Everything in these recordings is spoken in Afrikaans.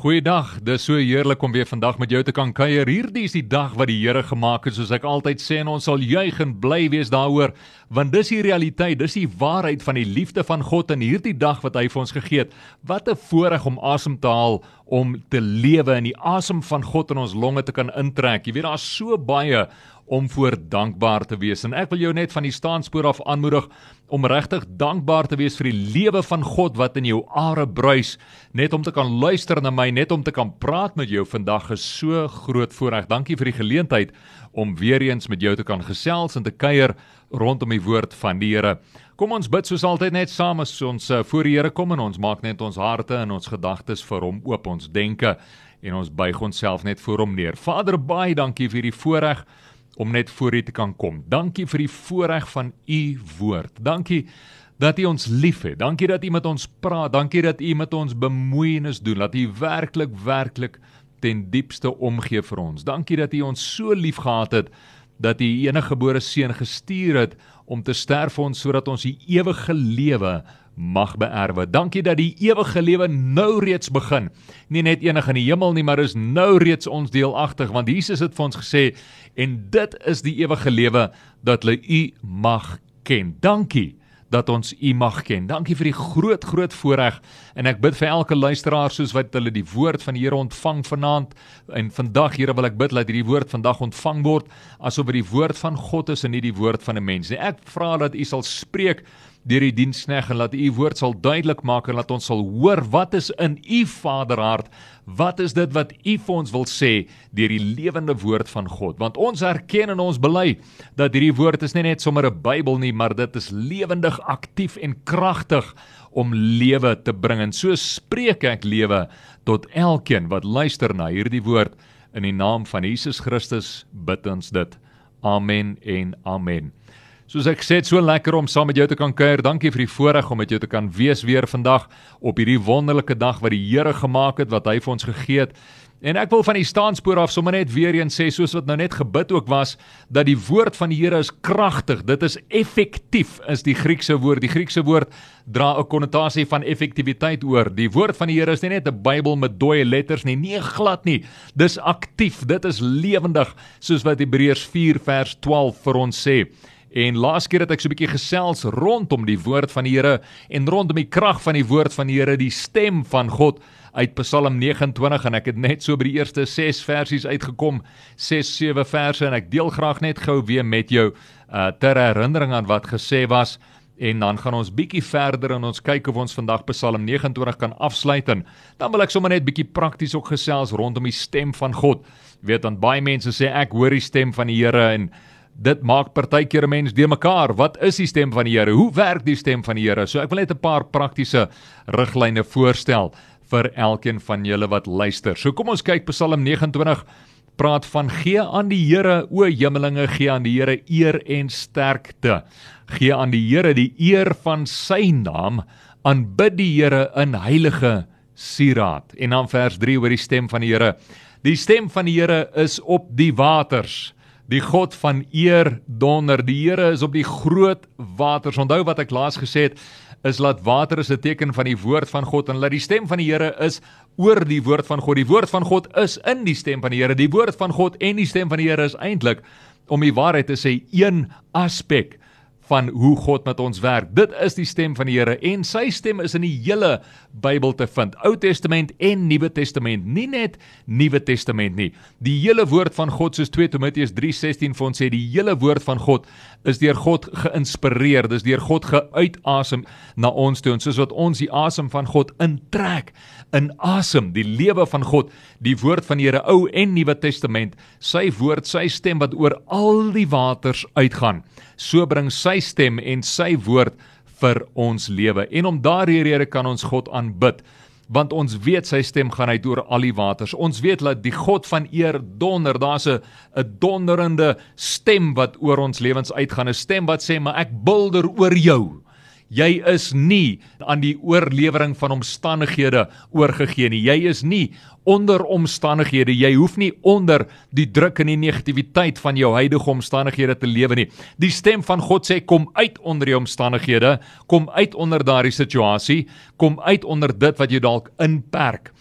Goeiedag. Dis so heerlik om weer vandag met jou te kan kuier. Hierdie is die dag wat die Here gemaak het, soos ek altyd sê en ons sal juig en bly wees daaroor, want dis die realiteit, dis die waarheid van die liefde van God in hierdie dag wat hy vir ons gegee het. Wat 'n voorreg om asem te haal, om te lewe en die asem van God in ons longe te kan intrek. Jy weet daar's so baie om voor dankbaar te wees. En ek wil jou net van die staanspoor af aanmoedig om regtig dankbaar te wees vir die lewe van God wat in jou are bruis. Net om te kan luister na my, net om te kan praat met jou vandag is so groot voorreg. Dankie vir die geleentheid om weer eens met jou te kan gesels en te kuier rondom die woord van die Here. Kom ons bid soos altyd net saam as ons uh, voor die Here kom en ons maak net ons harte en ons gedagtes vir hom oop, ons denke en ons buig onsself net voor hom neer. Vader, baie dankie vir die voorreg om net voor U te kan kom. Dankie vir die voorreg van U woord. Dankie dat U ons liefhet. Dankie dat U met ons praat. Dankie dat U met ons bemoeienis doen. Dat U werklik werklik ten diepste omgee vir ons. Dankie dat U ons so liefgehad het dat U U enige gebore seun gestuur het om te sterf vir ons sodat ons die ewige lewe mag beerwe. Dankie dat die ewige lewe nou reeds begin. Nie net enig in die hemel nie, maar is nou reeds ons deelagtig want Jesus het vir ons gesê en dit is die ewige lewe dat hulle U mag ken. Dankie dat ons U mag ken. Dankie vir die groot groot voorreg en ek bid vir elke luisteraar soos wat hulle die woord van die Here ontvang vanaand en vandag Here wil ek bid dat hierdie woord vandag ontvang word asof dit die woord van God is en nie die woord van 'n mens nie. Ek vra dat U sal spreek deur die dienskneg en laat u woord sal duidelik maak en laat ons sal hoor wat is in u Vaderhart wat is dit wat u vir ons wil sê deur die lewende woord van God? Want ons erken en ons bely dat hierdie woord is nie net sommer 'n Bybel nie maar dit is lewendig aktief en kragtig om lewe te bring. En so spreek ek lewe tot elkeen wat luister na hierdie woord. In die naam van Jesus Christus bid ons dit. Amen en amen Soos ek sê, so lekker om saam met jou te kan kuier. Dankie vir die voorreg om met jou te kan wees weer vandag op hierdie wonderlike dag wat die Here gemaak het, wat hy vir ons gegee het. En ek wil van die staanspoor af sommer net weer eens sê soos wat nou net gebid ook was dat die woord van die Here is kragtig. Dit is effektief is die Griekse woord. Die Griekse woord dra 'n konnotasie van effektiwiteit oor. Die woord van die Here is nie net 'n Bybel met dooie letters nie, nie glad nie. Dis aktief. Dit is lewendig soos wat Hebreërs 4 vers 12 vir ons sê. En laas keer het ek so 'n bietjie gesels rondom die woord van die Here en rondom die krag van die woord van die Here, die stem van God uit Psalm 29 en ek het net so by die eerste 6 versies uitgekom, 6 7 verse. En ek deel graag net gou weer met jou uh ter herinnering aan wat gesê was. En dan gaan ons bietjie verder en ons kyk of ons vandag Psalm 29 kan afsluit. En dan wil ek sommer net bietjie prakties ook gesels rondom die stem van God. Jy weet dan baie mense sê ek hoor die stem van die Here. En dit maak partykeer 'n mens deurmekaar. Wat is die stem van die Here? Hoe werk die stem van die Here? So ek wil net 'n paar praktiese riglyne voorstel vir elkeen van julle wat luister. So kom ons kyk Psalm 29 praat van gee aan die Here o hemelinge gee aan die Here eer en sterkte. Gee aan die Here die eer van sy naam. Aanbid die Here in heilige sieraad. En dan vers 3 oor die stem van die Here. Die stem van die Here is op die waters die God van eer donder. Die Here is op die groot waters. Onthou wat ek laas gesê het, is laat water is 'n teken van die woord van God en laat die stem van die Here is oor die woord van God. Die woord van God is in die stem van die Here. Die woord van God en die stem van die Here is eintlik om die waarheid te sê een aspek van hoe God met ons werk. Dit is die stem van die Here en sy stem is in die hele Bybel te vind. Ou Testament en Nuwe Testament, nie net Nuwe Testament nie. Die hele woord van God soos 2 Timoteus 3:16 vir ons sê, die hele woord van God is deur God geïnspireer. Dis deur God geuitasem na ons toe en soos wat ons die asem van God intrek, in asem, die lewe van God, die woord van die Here Ou en Nuwe Testament, sy woord, sy stem wat oor al die waters uitgaan. So bring sy stem en sy woord vir ons lewe. En om daardie rede kan ons God aanbid want ons weet sy stem gaan uit oor al die waters. Ons weet dat die God van eer donder, daar's 'n 'n donderende stem wat oor ons lewens uitgaan, 'n stem wat sê, "Maar ek bulder oor jou." Jy is nie aan die oorlewering van omstandighede oorgegee nie. Jy is nie onder omstandighede. Jy hoef nie onder die druk en die negativiteit van jou huidige omstandighede te lewe nie. Die stem van God sê kom uit onder die omstandighede, kom uit onder daardie situasie, kom uit onder dit wat jou dalk inperk.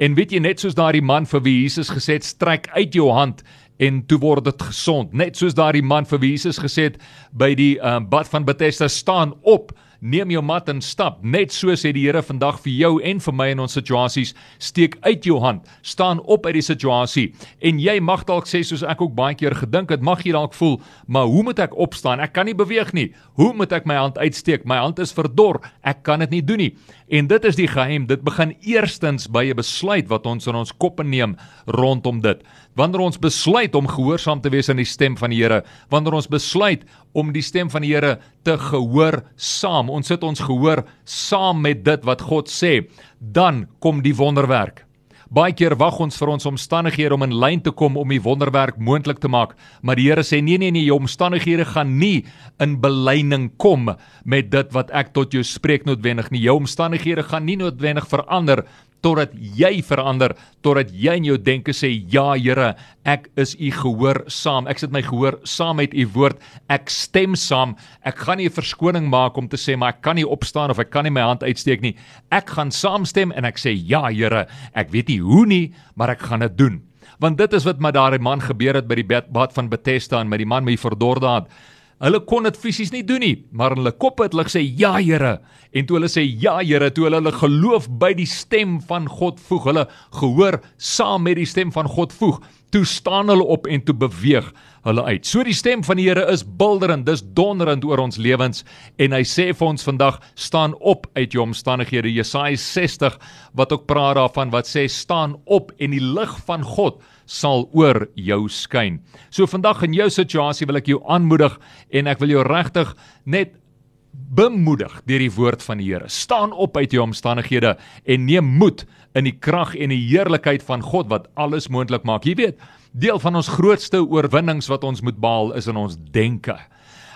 En weet jy net soos daardie man vir wie Jesus gesê het strek uit jou hand en toe word dit gesond. Net soos daardie man vir wie Jesus gesê het by die uh, bad van Bethesda staan op neem jou mat en stap. Net so sê die Here vandag vir jou en vir my in ons situasies, steek uit jou hand, staan op uit die situasie. En jy mag dalk sê soos ek ook baie keer gedink het, mag jy dalk voel, maar hoe moet ek opstaan? Ek kan nie beweeg nie. Hoe moet ek my hand uitsteek? My hand is verdor. Ek kan dit nie doen nie. En dit is die geheim. Dit begin eerstens by 'n besluit wat ons in ons koppe neem rondom dit. Wanneer ons besluit om gehoorsaam te wees aan die stem van die Here, wanneer ons besluit om die stem van die Here te gehoor saam, ons sit ons gehoor saam met dit wat God sê, dan kom die wonderwerk. Baie keer wag ons vir ons omstandighede om in lyn te kom om die wonderwerk moontlik te maak, maar die Here sê nee nee nee, jou omstandighede gaan nie in belyning kom met dit wat ek tot jou spreek noodwendig nie. Jou omstandighede gaan nie noodwendig verander totdat jy verander, totdat jy in jou denke sê ja Here, ek is u gehoor saam. Ek sit my gehoor saam met u woord. Ek stem saam. Ek gaan nie 'n verskoning maak om te sê maar ek kan nie opstaan of ek kan nie my hand uitsteek nie. Ek gaan saamstem en ek sê ja Here, ek weet nie hoe nie, maar ek gaan dit doen. Want dit is wat met daardie man gebeur het by die bad van Bethesda en met die man met die verdorde hand. Hulle kon dit fisies nie doen nie, maar in hulle koppe het hulle gesê ja Here. En toe hulle sê ja Here, toe hulle hulle geloof by die stem van God voeg, hulle gehoor saam met die stem van God voeg, toe staan hulle op en toe beweeg hulle uit. So die stem van die Here is bulderend, dis donderend oor ons lewens en hy sê vir ons vandag staan op uit jou omstandighede. Jesaja 60 wat ook praat daarvan wat sê staan op en die lig van God sal oor jou skyn. So vandag in jou situasie wil ek jou aanmoedig en ek wil jou regtig net bemoedig deur die woord van die Here. Staan op uit jou omstandighede en neem moed in die krag en die heerlikheid van God wat alles moontlik maak. Jy weet, deel van ons grootste oorwinnings wat ons moet behaal is in ons denke.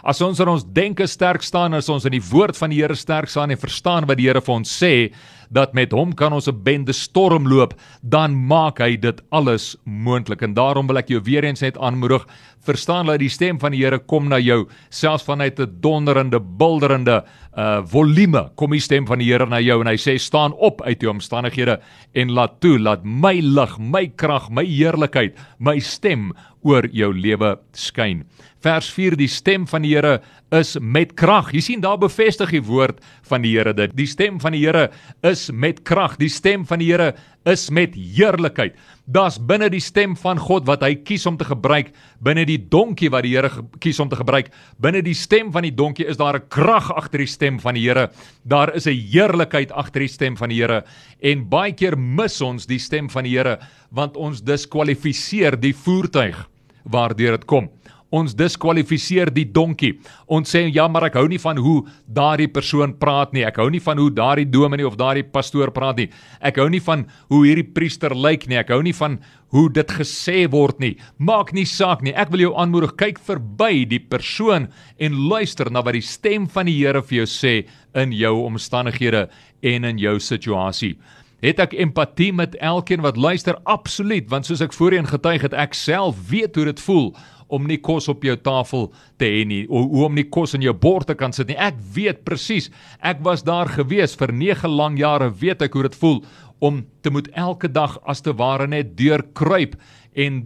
As ons in ons denke sterk staan, as ons in die woord van die Here sterk staan en verstaan wat die Here vir ons sê, dat met hom kan ons 'n bende storm loop, dan maak hy dit alles moontlik. En daarom wil ek jou weer eens net aanmoedig, verstaan dat die stem van die Here kom na jou, selfs vanuit 'n donderende, bulderende uh volume kom die stem van die Here na jou en hy sê staan op uit jou omstandighede en laat toe laat my lig, my krag, my heerlikheid, my stem oor jou lewe skyn. Vers 4 die stem van die Here is met krag. Jy sien daar bevestig die woord van die Here dit. Die stem van die Here is met krag. Die stem van die Here is met heerlikheid. Das binne die stem van God wat hy kies om te gebruik, binne die donkie wat die Here kies om te gebruik, binne die stem van die donkie is daar 'n krag agter die stem van die Here. Daar is 'n heerlikheid agter die stem van die Here en baie keer mis ons die stem van die Here want ons diskwalifiseer die voertuig waardeur dit kom ons diskwalifiseer die donkie. Ons sê ja, maar ek hou nie van hoe daardie persoon praat nie. Ek hou nie van hoe daardie dominee of daardie pastoor praat nie. Ek hou nie van hoe hierdie priester lyk nie. Ek hou nie van hoe dit gesê word nie. Maak nie saak nie. Ek wil jou aanmoedig, kyk verby die persoon en luister na wat die stem van die Here vir jou sê in jou omstandighede en in jou situasie. Het ek empatie met elkeen wat luister? Absoluut, want soos ek voorheen getuig het, ek self weet hoe dit voel om nie kos op jou tafel te hê nie, o, om nie kos in jou bord te kan sit nie. Ek weet presies. Ek was daar gewees vir 9 lang jare, weet ek hoe dit voel om te moet elke dag as te ware net deur kruip en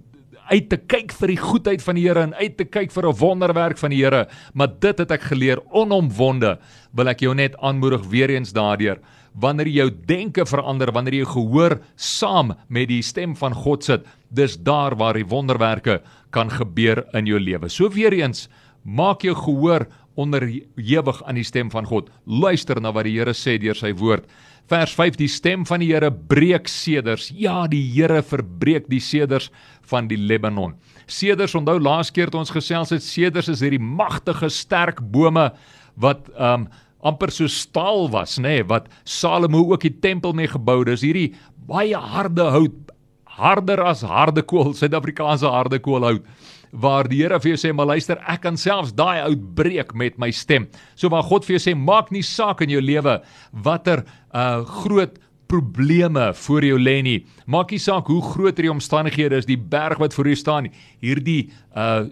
uit te kyk vir die goedheid van die Here en uit te kyk vir 'n wonderwerk van die Here, maar dit het ek geleer onomwonde. Wil ek jou net aanmoedig weer eens daardeur wanneer jy jou denke verander, wanneer jy gehoor saam met die stem van God sit, dis daar waar die wonderwerke kan gebeur in jou lewe. So weer eens, maak jou gehoor onderhewig aan die stem van God. Luister na wat die Here sê deur sy woord. Vers 5: Die stem van die Here breek seders. Ja, die Here verbreek die seders van die Lebanon. Seders, onthou laas keer toe ons gesels het, seders is hierdie magtige, sterk bome wat um amper so staal was, nê, nee, wat Salomo ook die tempel mee gebou het. Dis hierdie baie harde hout, harder as harde kool, Suid-Afrikaanse harde koolhout waar die Here vir jou sê maar luister ek kan selfs daai oud breek met my stem. So waar God vir jou sê maak nie saak in jou lewe watter uh groot probleme voor jou lê nie. Maak nie saak hoe groot die omstandighede is, die berg wat voor jou staan, hierdie uh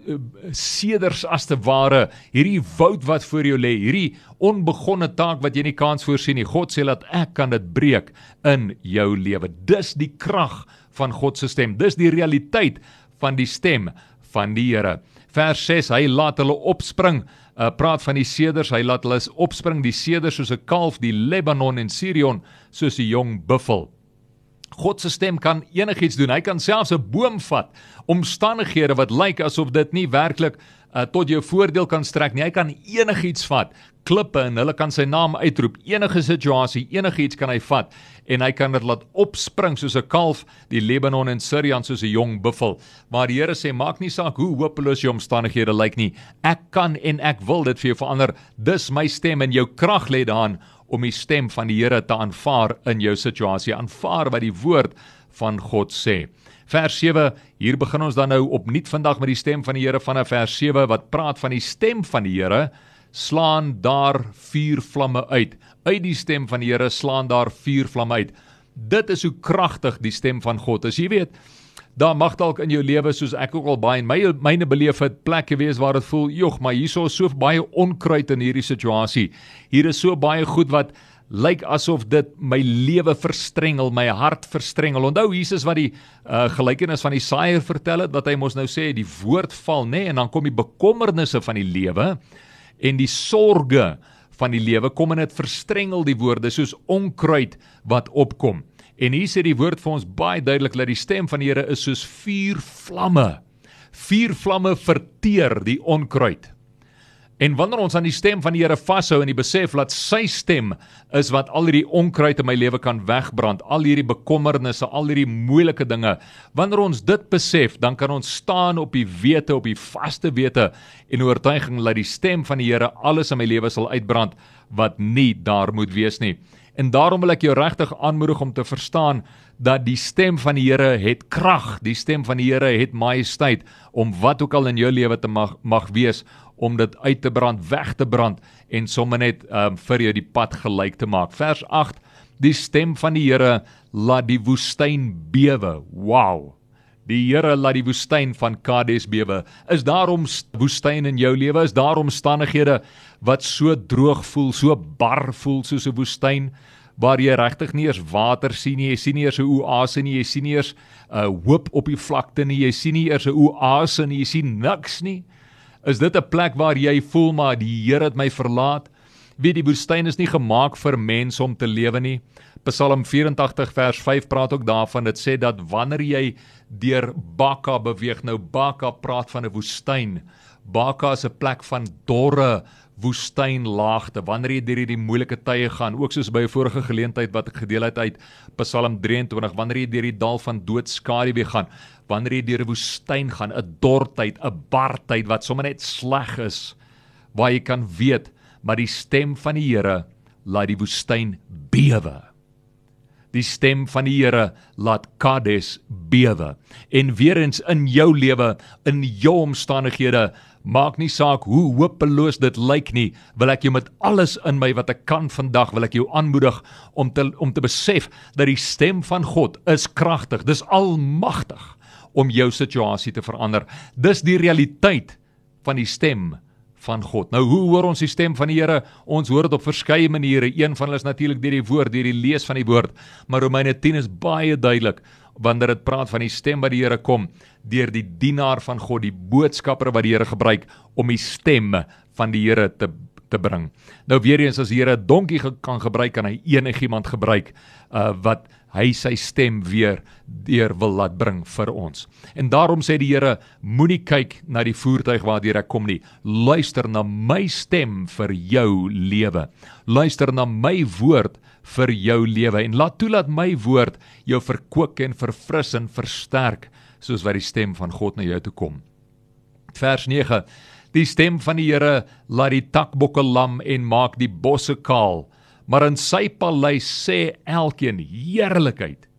seders as te ware, hierdie woud wat voor jou lê, hierdie onbegonne taak wat jy nie kans voorsien nie. God sê dat ek kan dit breek in jou lewe. Dis die krag van God se stem. Dis die realiteit van die stem van die Here. Vers 6: Hy laat hulle opspring uh, praat van die seders, hy laat hulle opspring die seders soos 'n kalf, die Lebanon en Sirion soos 'n jong buffel. God se stem kan enigiets doen. Hy kan selfs 'n boom vat. Omstandighede wat lyk asof dit nie werklik uh, tot jou voordeel kan strek nie. Hy kan enigiets vat klippe en hulle kan sy naam uitroep. Enige situasie, enigiets kan hy vat en hy kan dit laat opspring soos 'n kalf, die Lebanon en Sirian soos 'n jong buffel. Maar die Here sê maak nie saak hoe hopeloos jou omstandighede lyk nie. Ek kan en ek wil dit vir jou verander. Dis my stem en jou krag lê daarin om die stem van die Here te aanvaar in jou situasie. Aanvaar wat die woord van God sê. Vers 7, hier begin ons dan nou opnuut vandag met die stem van die Here vanaf vers 7 wat praat van die stem van die Here slaan daar vuur vlamme uit. Uit die stem van die Here slaan daar vuur vlamme uit. Dit is hoe kragtig die stem van God is. Jy weet, daar mag dalk in jou lewe soos ek ook al baie in my myne beleef het plekke wees waar dit voel, "Jog, maar hierso is so baie onkruid in hierdie situasie. Hier is so baie goed wat lyk asof dit my lewe verstrengel, my hart verstrengel. Onthou Jesus wat die uh, gelykenis van die saaier vertel het, wat hy mos nou sê, die woord val, nê, nee, en dan kom die bekommernisse van die lewe en die sorge van die lewe kom en dit verstrengel die woorde soos onkruid wat opkom. En hier sê die woord vir ons baie duidelik dat die stem van die Here is soos vuur vlamme. Vuur vlamme verteer die onkruid. En wanneer ons aan die stem van die Here vashou en die besef dat sy stem is wat al hierdie onkruid in my lewe kan wegbrand, al hierdie bekommernisse, al hierdie moeilike dinge, wanneer ons dit besef, dan kan ons staan op die wete, op die vaste wete en oortuiging dat die stem van die Here alles in my lewe sal uitbrand wat nie daar moet wees nie. En daarom wil ek jou regtig aanmoedig om te verstaan dat die stem van die Here het krag, die stem van die Here het majesteit om wat ook al in jou lewe te mag mag wees om dit uit te brand, weg te brand en sommer net um, vir jou die pad gelyk te maak. Vers 8: Die stem van die Here laat die woestyn bewe. Wow. Die Here laat die woestyn van Kades bewe. Is daarom woestyn in jou lewe? Is daar omstandighede wat so droog voel, so bar voel soos 'n woestyn? waar jy regtig nie eens water sien nie, jy sien nie eers 'n oase nie, jy sien nie eers 'n uh, hoop op die vlakte nie, jy sien nie eers 'n oase nie, jy sien niks nie. Is dit 'n plek waar jy voel maar die Here het my verlaat? Wie die woestyn is nie gemaak vir mense om te lewe nie. Psalm 84 vers 5 praat ook daarvan. Dit sê dat wanneer jy deur Baka beweeg, nou Baka praat van 'n woestyn. Baka is 'n plek van dorre woestynlaagte. Wanneer jy deur hierdie moeilike tye gaan ook soos by 'n vorige geleentheid wat ek gedeel het uit Psalm 23 wanneer jy deur die dal van doodskadu gaan wanneer jy deur 'n woestyn gaan 'n dortyd 'n bartyd wat sommer net sleg is waar jy kan weet maar die stem van die Here laat die woestyn bewe. Die stem van die Here laat Kades bewe. En weer eens in jou lewe in jou omstandighede Maak nie saak hoe hopeloos dit lyk nie, wil ek jou met alles in my wat ek kan vandag wil ek jou aanmoedig om te om te besef dat die stem van God is kragtig. Dis almagtig om jou situasie te verander. Dis die realiteit van die stem van God. Nou hoe hoor ons die stem van die Here? Ons hoor dit op verskeie maniere. Een van hulle is natuurlik deur die woord, deur die lees van die woord. Maar Romeine 10 is baie duidelik wanneer dit praat van die stem wat die Here kom deur die dienaar van God, die boodskapper wat die Here gebruik om die stem van die Here te te bring. Nou weer eens as die Here 'n donkie kan gebruik, kan hy enigiemand gebruik uh wat hy sy stem weer deur wil laat bring vir ons. En daarom sê die Here, moenie kyk na die voertuig waardeur ek kom nie. Luister na my stem vir jou lewe. Luister na my woord vir jou lewe en laat toelaat my woord jou verkoop en verfris en versterk soos wat die stem van God na jou toe kom. Vers 9. Die stem van die Here laat die takbokke lam en maak die bosse kaal, maar in sy paleis sê elkeen heerlikheid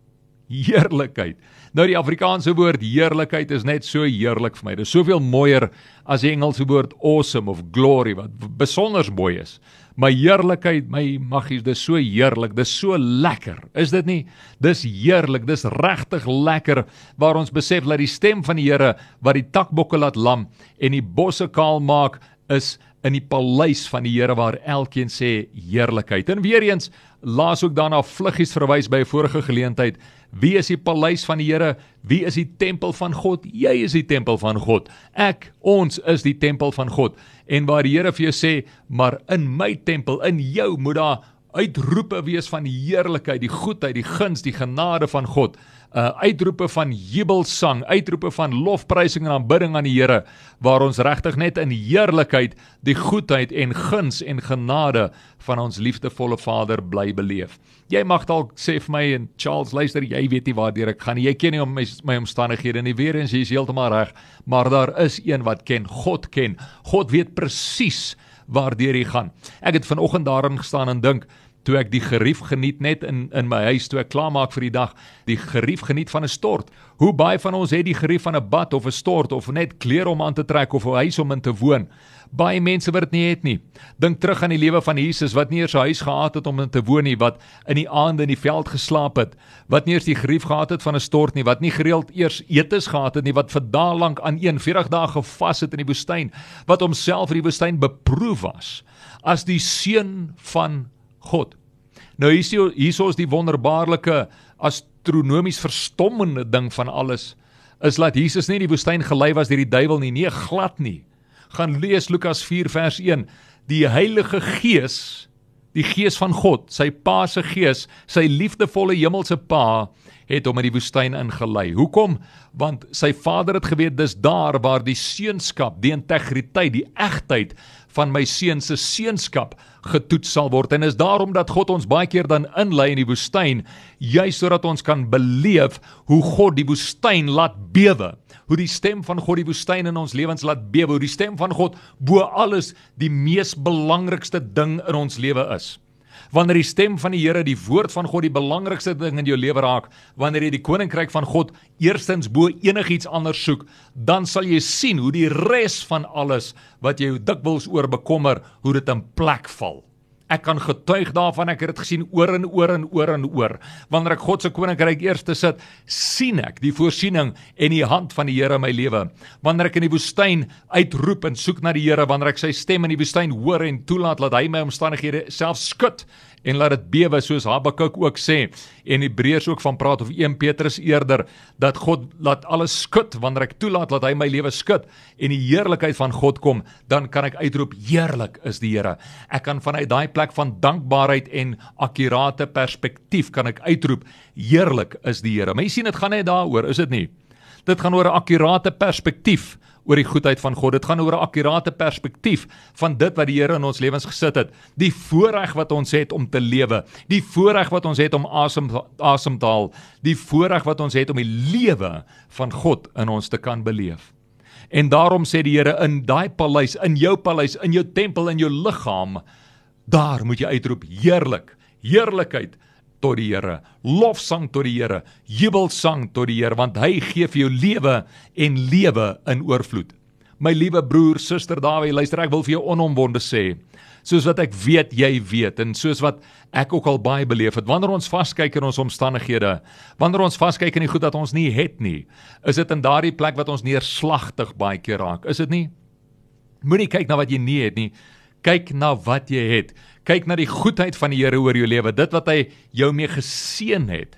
Heerlikheid. Nou die Afrikaanse woord heerlikheid is net so heerlik vir my. Dit is soveel mooier as die Engelse woord awesome of glory wat besonder mooi is. My heerlikheid, my maggies, dis so heerlik, dis so lekker. Is dit nie? Dis heerlik, dis regtig lekker waar ons besef dat die stem van die Here wat die takbokke laat lam en die bosse kaal maak is in die paleis van die Here waar elkeen sê heerlikheid. En weer eens laas ook daarna vluggies verwys by 'n vorige geleentheid. Wie is die paleis van die Here? Wie is die tempel van God? Jy is die tempel van God. Ek, ons is die tempel van God. En waar die Here vir jou sê, maar in my tempel, in jou moet daar uitroepe wees van die heerlikheid, die goedheid, die guns, die genade van God uh uitroepe van jubelsang, uitroepe van lofprysing en aanbidding aan die Here waar ons regtig net in heerlikheid die goedheid en guns en genade van ons liefdevolle Vader bly beleef. Jy mag dalk sê vir my en Charles luister, jy weet nie waartoe ek gaan nie. Jy ken nie om my, my omstandighede nie. Weer eens, jy is heeltemal reg, maar daar is een wat ken, God ken. God weet presies waardeur jy gaan. Ek het vanoggend daarin gestaan en dink toe ek die gerief geniet net in in my huis toe ek klaarmaak vir die dag, die gerief geniet van 'n stort. Hoe baie van ons het die gerief van 'n bad of 'n stort of net klere om aan te trek of 'n huis om in te woon? Baie mense wat dit nie het nie. Dink terug aan die lewe van Jesus wat nie eers 'n huis gehad het om in te woon nie, wat in die aande in die veld geslaap het, wat nie eers die gerief gehad het van 'n stort nie, wat nie gereeld eers etes gehad het nie, wat vir dae lank aan een 40 dae gevas het in die woestyn, wat homself in die woestyn beproef was as die seun van God. Nou hier is hier is die wonderbaarlike astronomies verstommende ding van alles is dat Jesus nie in die woestyn gelei was deur die duiwel nie, nee glad nie. Gaan lees Lukas 4 vers 1. Die Heilige Gees, die Gees van God, sy Pa se Gees, sy liefdevolle hemelse Pa het hom in die woestyn ingelei. Hoekom? Want sy Vader het geweet dis daar waar die seunskap, die integriteit, die egtheid van my seun se seunskap getoets sal word. En is daarom dat God ons baie keer dan inlei in die woestyn juis sodat ons kan beleef hoe God die woestyn laat bewe. Hoe die stem van God die woestyn in ons lewens laat bewe. Hoe die stem van God bo alles die mees belangrikste ding in ons lewe is wanneer die stem van die Here, die woord van God die belangrikste ding in jou lewe raak, wanneer jy die koninkryk van God eerstens bo enigiets anders soek, dan sal jy sien hoe die res van alles wat jy dikwels oor bekommer, hoe dit in plek val. Ek kan getuig daarvan ek het dit gesien oor en oor en oor en oor. Wanneer ek God se koninkryk eerste sit, sien ek die voorsiening en die hand van die Here in my lewe. Wanneer ek in die woestyn uitroep en soek na die Here, wanneer ek sy stem in die woestyn hoor en toelaat dat hy my omstandighede self skud en laat dit bewe soos Habakuk ook sê en Hebreërs ook van praat of 1 Petrus eerder dat God laat alles skud wanneer ek toelaat dat hy my lewe skud en die heerlikheid van God kom dan kan ek uitroep heerlik is die Here. Ek kan vanuit daai plek van dankbaarheid en akkurate perspektief kan ek uitroep heerlik is die Here. Mense sien dit gaan net daaroor is dit nie? Dit gaan oor 'n akkurate perspektief oor die goedheid van God. Dit gaan oor 'n akkurate perspektief van dit wat die Here in ons lewens gesit het. Die voorreg wat ons het om te lewe, die voorreg wat ons het om asem asem te haal, die voorreg wat ons het om die lewe van God in ons te kan beleef. En daarom sê die Here in daai paleis, in jou paleis, in jou tempel, in jou liggaam, daar moet jy uitroep heerlik, heerlikheid tot die Here. Lofsang tot die Here, jubelsang tot die Here want hy gee vir jou lewe en lewe in oorvloed. My liewe broer, suster Dawie, luister ek wil vir jou onomwonde sê, soos wat ek weet jy weet en soos wat ek ook al baie beleef het, wanneer ons vaskyk in ons omstandighede, wanneer ons vaskyk in die goed wat ons nie het nie, is dit in daardie plek wat ons neerslagtig baie keer raak. Is dit nie? Moenie kyk na wat jy nie het nie. Kyk na wat jy het. Kyk na die goedheid van die Here oor jou lewe, dit wat hy jou mee geseën het,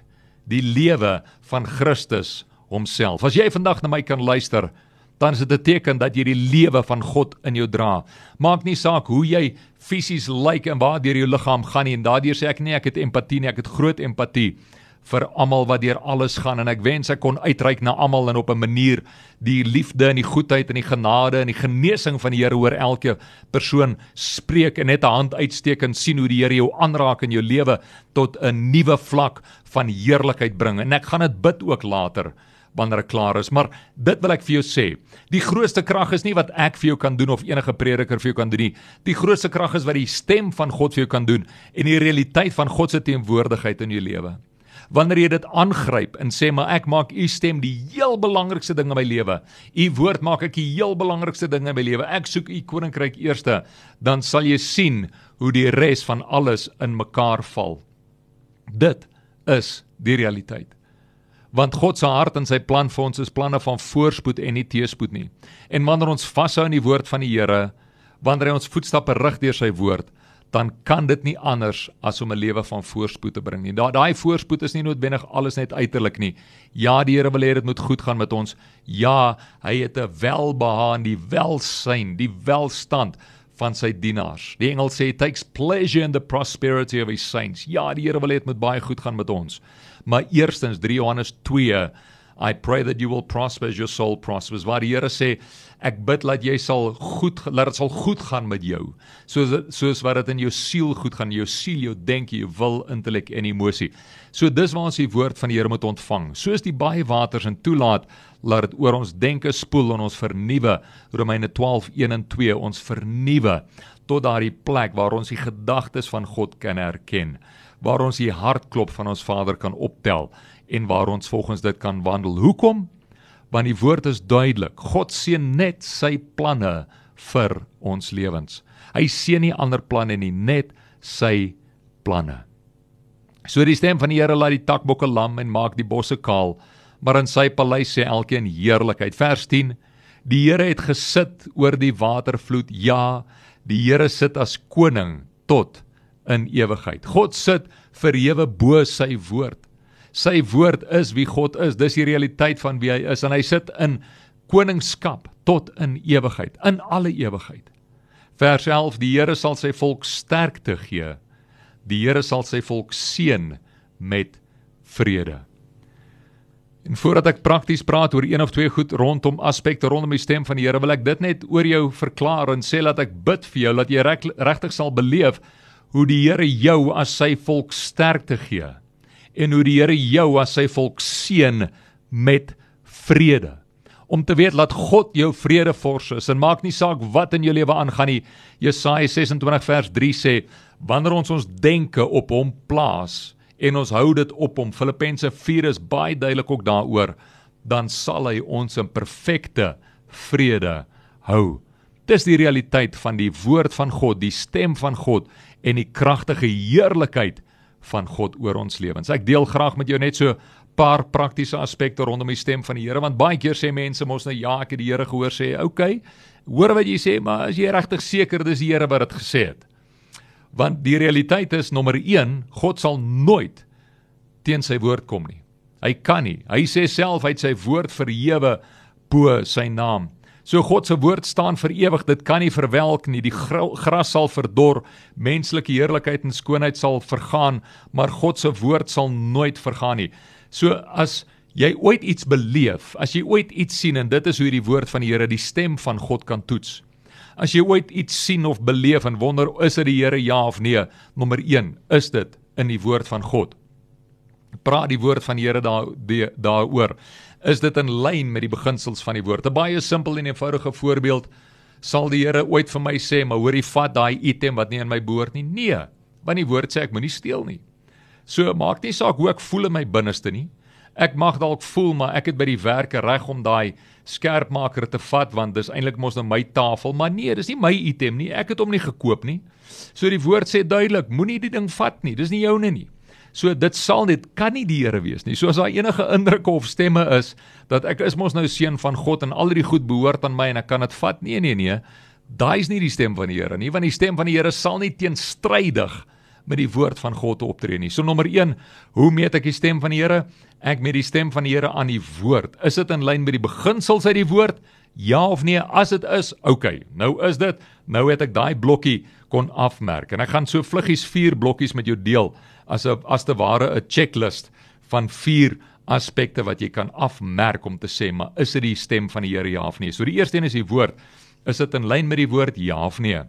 die lewe van Christus homself. As jy vandag na my kan luister, dan is dit 'n teken dat jy die lewe van God in jou dra. Maak nie saak hoe jy fisies lyk en waar deur jou liggaam gaan nie en daardeur sê ek nie ek het empatie nie, ek het groot empatie vir almal wat deur alles gaan. En ek wens ek kon uitreik na almal en op 'n manier die liefde en die goedheid en die genade en die genesing van die Here oor elke persoon spreek en net 'n hand uitsteek en sien hoe die Here jou aanraak in jou lewe tot 'n nuwe vlak van heerlikheid bring. En ek gaan dit bid ook later wanneer ek klaar is. Maar dit wil ek vir jou sê. Die grootste krag is nie wat ek vir jou kan doen of enige prediker vir jou kan doen nie. Die grootste krag is wat die stem van God vir jou kan doen en die realiteit van God se teenwoordigheid in jou lewe Wanneer jy dit aangryp en sê maar ek maak u stem die heel belangrikste ding in my lewe. U woord maak ek die heel belangrikste ding in my lewe. Ek soek u koninkryk eerste, dan sal jy sien hoe die res van alles in mekaar val. Dit is die realiteit want God se hart en sy plan vir ons is planne van voorspoed en nie teëspoed nie. En wanneer ons vashou aan die woord van die Here, wanneer hy ons voetstappe rig deur sy woord, dan kan dit nie anders as om 'n lewe van voorspoed te bring nie. Daai daai voorspoed is nie noodwendig alles net uiterlik nie. Ja, die Here wil hê dit moet goed gaan met ons. Ja, hy het 'n welbehae, die welsyn, die welstand van sy dienaars. Die engel sê takes pleasure in the prosperity of his saints. Ja, die Here wil hê dit moet baie goed gaan met ons. Maar eerstens 3 Johannes 2 I pray that you will prosper as your soul prospers. Waar die Here sê ek bid dat jy sal goed laat dit sal goed gaan met jou. Soos soos wat dit in jou siel goed gaan, jou siel, jou denke, jou wil, intellek en emosie. So dis waar ons die woord van die Here moet ontvang. Soos die baie waters en toelaat laat dit oor ons denke spoel en ons vernuwe. Romeine 12:1 en 2 ons vernuwe tot daardie plek waar ons die gedagtes van God kan herken waar ons die hartklop van ons Vader kan optel en waar ons volgens dit kan wandel. Hoekom? Want die woord is duidelik. God seën net sy planne vir ons lewens. Hy seën nie ander planne nie, net sy planne. So die stem van die Here laat die takbokke lam en maak die bosse kaal, maar in sy paleis sê elkeen heerlikheid. Vers 10: Die Here het gesit oor die watervloed. Ja, die Here sit as koning tot in ewigheid. God sit verhewe bo sy woord. Sy woord is wie God is. Dis die realiteit van wie hy is en hy sit in koningskap tot in ewigheid, in alle ewigheid. Vers 11: Die Here sal sy volk sterkte gee. Die Here sal sy volk seën met vrede. En voordat ek prakties praat oor een of twee goed rondom aspekte rondom die stem van die Here, wil ek dit net oor jou verklaar en sê dat ek bid vir jou dat jy regtig sal beleef hoe die Here jou as sy volk sterkte gee en hoe die Here jou as sy volk seën met vrede. Om te weet dat God jou vredevors is en maak nie saak wat in jou lewe aangaan nie. Jesaja 26 vers 3 sê wanneer ons ons denke op hom plaas en ons hou dit op hom. Filippense 4 is baie duidelik ook daaroor dan sal hy ons in perfekte vrede hou. Dis die realiteit van die woord van God, die stem van God en die kragtige heerlikheid van God oor ons lewens. Ek deel graag met jou net so paar praktiese aspekte rondom die stem van die Here want baie keer sê mense mos nou ja, ek het die Here gehoor sê, "Oké, okay, hoor wat jy sê, maar as jy regtig seker dis die Here wat dit gesê het." Want die realiteit is nommer 1, God sal nooit teen sy woord kom nie. Hy kan nie. Hy sê self hy het sy woord verhewe bo sy naam. So God se woord staan vir ewig. Dit kan nie verwelk nie. Die gras sal verdor, menslike heerlikheid en skoonheid sal vergaan, maar God se woord sal nooit vergaan nie. So as jy ooit iets beleef, as jy ooit iets sien en dit is hoe die woord van die Here die stem van God kan toets. As jy ooit iets sien of beleef en wonder is dit die Here ja of nee, nommer 1, is dit in die woord van God. Praat die woord van die Here daar daaroor is dit in lyn met die beginsels van die woord. 'n Baie simpel en eenvoudige voorbeeld sal die Here ooit vir my sê, maar hoorie vat daai item wat nie in my behoort nie. Nee, want die woord sê ek moenie steel nie. So maak nie saak hoe ek voel in my binneste nie. Ek mag dalk voel maar ek het by die werke reg om daai skerpmaker te vat want dis eintlik mos nou my tafel, maar nee, dis nie my item nie. Ek het hom nie gekoop nie. So die woord sê duidelik, moenie die ding vat nie. Dis nie joune nie. So dit sal net kan nie die Here wees nie. So as daar enige indrukke of stemme is dat ek is mos nou seun van God en al die goed behoort aan my en ek kan dit vat. Nee nee nee. Daai is nie die stem van die Here nie, want die stem van die Here sal nie teenstrydig met die woord van God optree nie. So nommer 1, hoe meet ek die stem van die Here? Ek meet die stem van die Here aan die woord. Is dit in lyn met die beginsels uit die woord? Ja of nee? As dit is, okay. Nou is dit. Nou het ek daai blokkie kon afmerk. En ek gaan so vluggies 4 blokkies met jou deel as 'n as te ware 'n checklist van 4 aspekte wat jy kan afmerk om te sê, maar is dit die stem van die Here ja of nee? So die eerste een is die woord. Is dit in lyn met die woord ja of nee?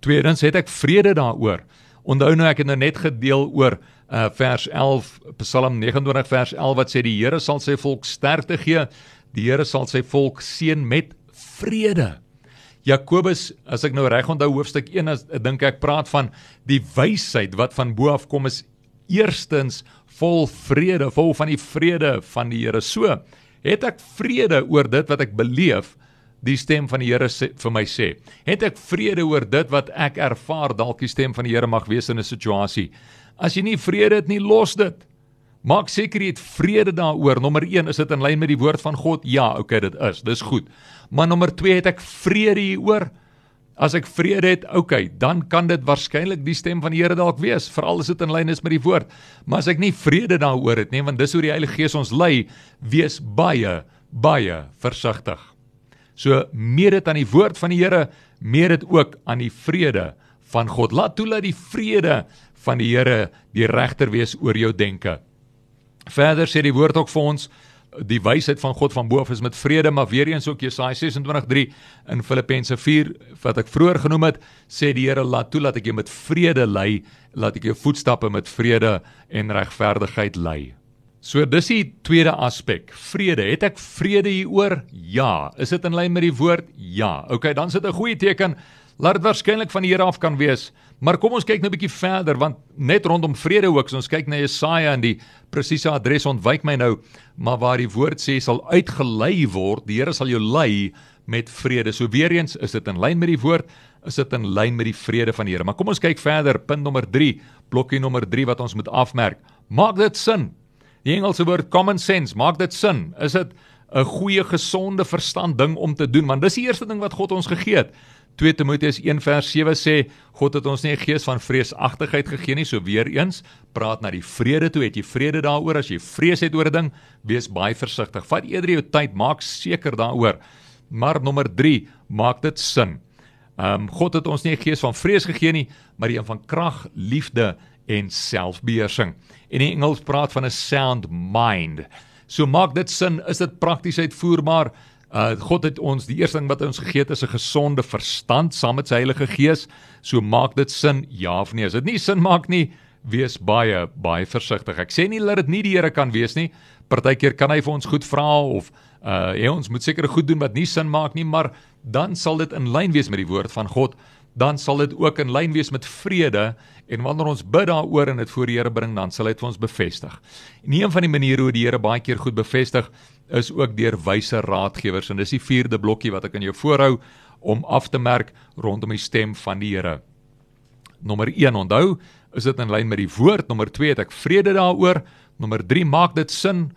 Tweedens het ek vrede daaroor. Onthou nou ek het nou net gedeel oor uh vers 11 Psalm 29 vers 11 wat sê die Here sal sy volk sterkte gee. Die Here sal sy volk seën met vrede. Jakobus, as ek nou reg onthou hoofstuk 1, as dink ek praat van die wysheid wat van bo af kom is eerstens vol vrede, vol van die vrede van die Here. So, het ek vrede oor dit wat ek beleef, die stem van die Here vir my sê. Het ek vrede oor dit wat ek ervaar, dalk die stem van die Here mag wees in 'n situasie. As jy nie vrede het nie, los dit. Maak seker jy het vrede daaroor. Nommer 1, is dit in lyn met die woord van God? Ja, okay, dit is. Dis goed. Maar nommer 2, het ek vrede hieroor? As ek vrede het, okay, dan kan dit waarskynlik die stem van die Here dalk wees, veral as dit in lyn is met die woord. Maar as ek nie vrede daaroor het nie, want dis hoe die Heilige Gees ons lei, wees baie, baie versigtig. So meer dit aan die woord van die Here, meer dit ook aan die vrede van God. Laat toe dat die vrede van die Here die regter wees oor jou denke. Verder sê die woord ook vir ons die wysheid van God van bo af is met vrede, maar weer eens ook Jesaja 26:3 in Filippense 4 wat ek vroeër genoem het, sê die Here laat toe dat ek jou met vrede lei, laat ek jou voetstappe met vrede en regverdigheid lei. So dis die tweede aspek. Vrede. Het ek vrede hieroor? Ja. Is dit in lyn met die woord? Ja. OK, dan sit 'n goeie teken. Laat dit waarskynlik van die Here af kan wees. Maar kom ons kyk nou 'n bietjie verder want net rondom vrede ook, as ons kyk na Jesaja en die presiese adres ontwyk my nou, maar waar die woord sê sal uitgelei word, die Here sal jou lei met vrede. So weer eens, is dit in lyn met die woord? Is dit in lyn met die vrede van die Here? Maar kom ons kyk verder, punt nommer 3, blokkie nommer 3 wat ons moet afmerk. Maak dit sin? Die Engelse woord common sense, maak dit sin? Is dit 'n goeie gesonde verstand ding om te doen? Want dis die eerste ding wat God ons gegee het. 2 Timoteus 1 vers 7 sê God het ons nie 'n gees van vreesagtigheid gegee nie, so weer eens praat na die vrede toe, het jy vrede daaroor as jy vrees het oor 'n ding, wees baie versigtig. Vat eerder jou tyd, maak seker daaroor. Maar nommer 3, maak dit sin. Ehm um, God het ons nie 'n gees van vrees gegee nie, maar een van krag, liefde en selfbeheersing. En in Engels praat van 'n sound mind. So maak dit sin, is dit prakties uitvoerbaar? Uh God het ons die eerste ding wat ons gegee het is 'n gesonde verstand saam met sy Heilige Gees. So maak dit sin ja of nee. As dit nie sin maak nie, wees baie baie versigtig. Ek sê nie dat dit nie die Here kan wees nie. Partykeer kan hy vir ons goed vra of uh hy ons moet seker goed doen wat nie sin maak nie, maar dan sal dit in lyn wees met die woord van God. Dan sal dit ook in lyn wees met vrede en wanneer ons bid daaroor en dit voor die Here bring, dan sal hy dit vir ons bevestig. En een van die maniere hoe die Here baie keer goed bevestig is ook deur wyse raadgewers en dis die vierde blokkie wat ek aan jou voorhou om af te merk rondom die stem van die Here. Nommer 1 onthou, is dit in lyn met die woord. Nommer 2 het ek vrede daaroor. Nommer 3 maak dit sin.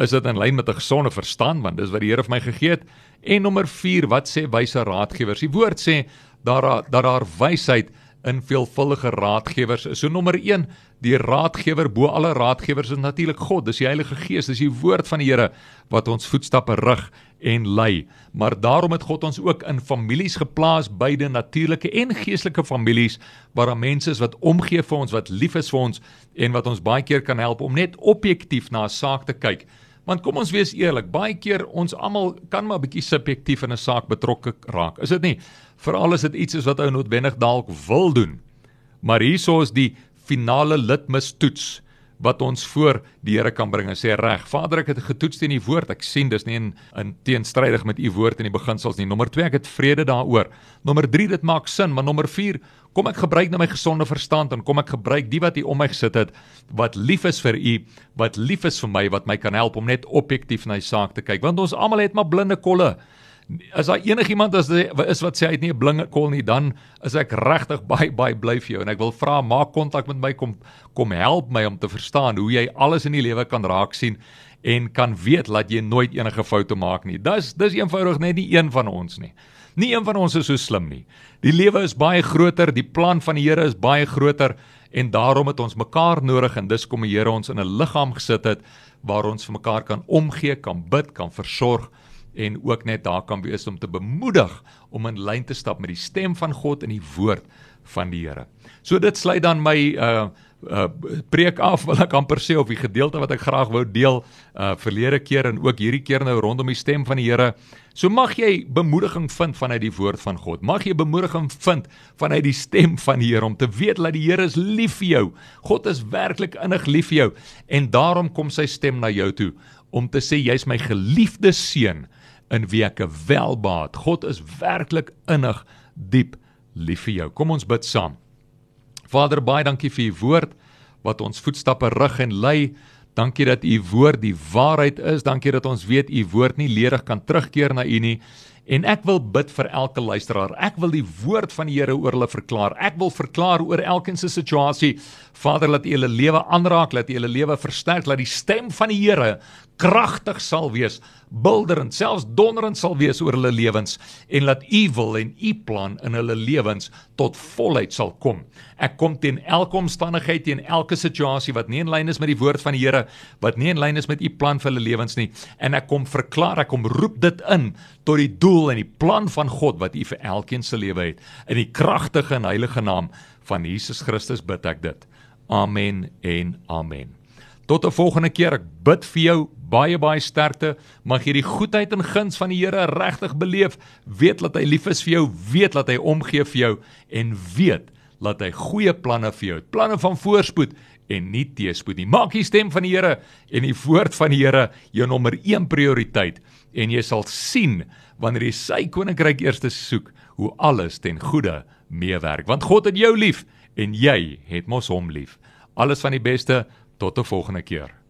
Is dit in lyn met 'n gesonde verstand want dis wat die Here vir my gegee het. En nommer 4, wat sê wyse raadgewers? Die woord sê daar dat daar wysheid in veelvuldige raadgewers. So nommer 1, die raadgewer bo alle raadgewers is natuurlik God. Dis die Heilige Gees, dis die woord van die Here wat ons voetstappe rig en lei. Maar daarom het God ons ook in families geplaas, beide natuurlike en geestelike families waar daar mense is wat omgee vir ons, wat lief is vir ons en wat ons baie keer kan help om net objektief na 'n saak te kyk. Want kom ons wees eerlik, baie keer ons almal kan maar bietjie subjektief in 'n saak betrokke raak. Is dit nie? Veral as dit iets is wat ou noodwendig dalk wil doen. Maar hierso is die finale litmus toets wat ons voor die Here kan bring en sê reg Vader ek het getoets teen u woord. Ek sien dis nie in, in teenstrydig met u woord in die beginsels nie. Nommer 2 ek het vrede daaroor. Nommer 3 dit maak sin maar nommer 4 kom ek gebruik na my gesonde verstand en kom ek gebruik die wat u om my gesit het wat lief is vir u wat lief is vir my wat my kan help om net objektief na die saak te kyk. Want ons almal het maar blinde kolle as daar enigiemand is is wat sê hy het nie 'n blinge kol nie, dan is ek regtig baie baie bly vir jou en ek wil vra maak kontak met my kom kom help my om te verstaan hoe jy alles in die lewe kan raak sien en kan weet dat jy nooit enige foute maak nie. Dis dis eenvoudig net nie een van ons nie. Nie een van ons is so slim nie. Die lewe is baie groter, die plan van die Here is baie groter en daarom het ons mekaar nodig en dis kom die Here ons in 'n liggaam gesit het waar ons vir mekaar kan omgee, kan bid, kan versorg en ook net daar kan wees om te bemoedig om in lyn te stap met die stem van God en die woord van die Here. So dit sluit dan my uh uh preek af wil ek amper sê of die gedeelte wat ek graag wou deel uh verlede keer en ook hierdie keer nou rondom die stem van die Here. So mag jy bemoediging vind vanuit die woord van God. Mag jy bemoediging vind vanuit die stem van die Here om te weet dat die Here is lief vir jou. God is werklik innig lief vir jou en daarom kom sy stem na jou toe om te sê jy's my geliefde seun in ek welbaat. God is werklik innig diep lief vir jou. Kom ons bid saam. Vader, baie dankie vir u woord. wat ons voetstappe rig en lei. Dankie dat u woord die waarheid is. Dankie dat ons weet u woord nie ledig kan terugkeer na u nie. En ek wil bid vir elke luisteraar. Ek wil die woord van die Here oor hulle verklaar. Ek wil verklaar oor elkeen se situasie. Vader, laat U hulle lewe aanraak, laat U hulle lewe versterk, laat die stem van die Here kragtig sal wees, bilderend, selfs donderend sal wees oor hulle lewens en laat U wil en U plan in hulle lewens tot volheid sal kom. Ek kom teen elke omstandigheid teen elke situasie wat nie in lyn is met die woord van die Here, wat nie in lyn is met U plan vir hulle lewens nie en ek kom verklaar, ek kom roep dit in tot die doel en die plan van God wat U vir elkeen se lewe het. In die kragtige en heilige naam van Jesus Christus bid ek dit. Amen en amen. Tot 'n volgende keer. Ek bid vir jou baie baie sterkte. Mag jy die goedheid en guns van die Here regtig beleef. Weet dat hy lief is vir jou, weet dat hy omgee vir jou en weet dat hy goeie planne vir jou het. Planne van voorspoed en nie teëspoed nie. Maak die stem van die Here en die woord van die Here jou nommer 1 prioriteit en jy sal sien wanneer jy sy koninkryk eers soek hoe alles ten goeie meewerk want God het jou lief en jy het mos hom lief. Alles van die beste tot 'n volgende keer.